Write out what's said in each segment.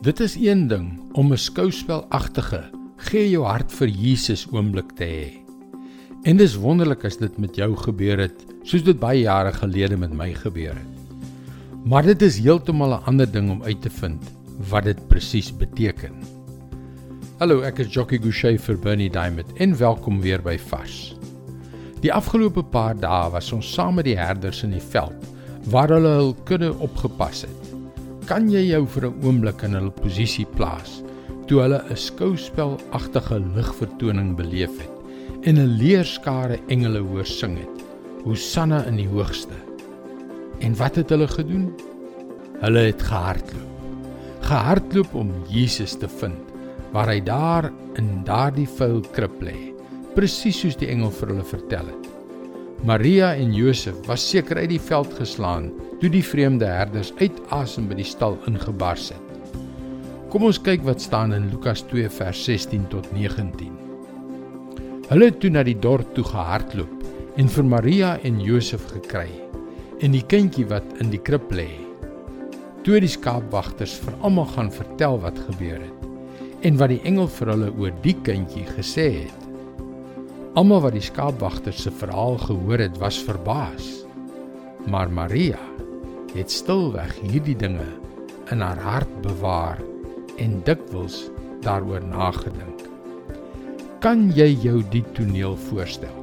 Dit is een ding om 'n skouspelagtige gee jou hart vir Jesus oomblik te hê. En dis wonderlik as dit met jou gebeur het, soos dit baie jare gelede met my gebeur het. Maar dit is heeltemal 'n ander ding om uit te vind wat dit presies beteken. Hallo, ek is Jockey Gouchee vir Bernie Diamond en welkom weer by Vars. Die afgelope paar dae was ons saam met die herders in die veld waar hulle hul kudde opgepas het kan jy jou vir 'n oomblik in hulle posisie plaas toe hulle 'n skouspelagtige ligvertoning beleef het en 'n leerskare engele hoor sing het Hosanna in die hoogste. En wat het hulle gedoen? Hulle het gehardloop. Gehardloop om Jesus te vind waar hy daar in daardie vuil krib lê presies soos die engel vir hulle vertel het Maria en Josef was seker uit die veld geslaan toe die vreemde herders uit asem by die stal ingebars het. Kom ons kyk wat staan in Lukas 2 vers 16 tot 19. Hulle het toe na die dorp toe gehardloop en vir Maria en Josef gekry en die kindjie wat in die krib lê. Toe die skaapwagters vir almal gaan vertel wat gebeur het en wat die engel vir hulle oor die kindjie gesê het. Almal wat die skaapwagter se verhaal gehoor het, was verbaas. Maar Maria het stilweg hierdie dinge in haar hart bewaar en dikwels daaroor nagedink. Kan jy jou die toneel voorstel?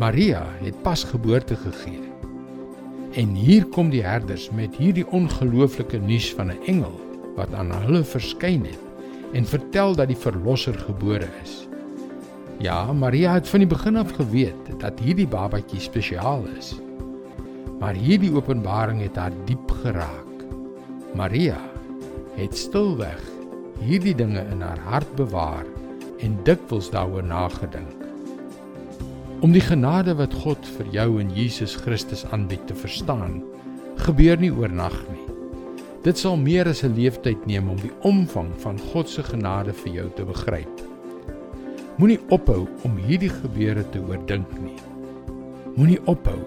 Maria het pas geboorte gegee. En hier kom die herders met hierdie ongelooflike nuus van 'n engel wat aan hulle verskyn het en vertel dat die verlosser gebore is. Ja, Maria het van die begin af geweet dat hierdie babatjie spesiaal is. Maar hierdie openbaring het haar diep geraak. Maria het stilweg hierdie dinge in haar hart bewaar en dikwels daaroor nagedink. Om die genade wat God vir jou in Jesus Christus aanbied te verstaan, gebeur nie oornag nie. Dit sal meer as 'n leeftyd neem om die omvang van God se genade vir jou te begryp. Moenie ophou om hierdie gebeure te oordink nie. Moenie ophou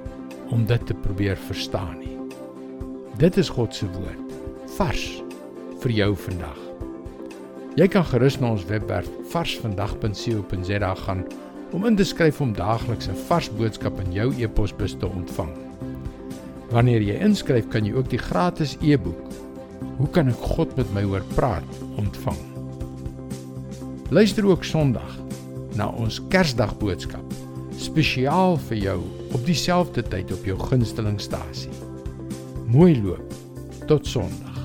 om dit te probeer verstaan nie. Dit is God se woord, vars vir jou vandag. Jy kan gerus na ons webwerf varsvandag.co.za gaan om in te skryf om daagliks 'n vars boodskap in jou e-posbus te ontvang. Wanneer jy inskryf, kan jy ook die gratis e-boek Hoe kan ek God met my hoor praat ontvang. Luister ook Sondag na ons Kersdag boodskap spesiaal vir jou op dieselfde tyd op jou gunstelingstasie. Mooi loop. Tot Sondag.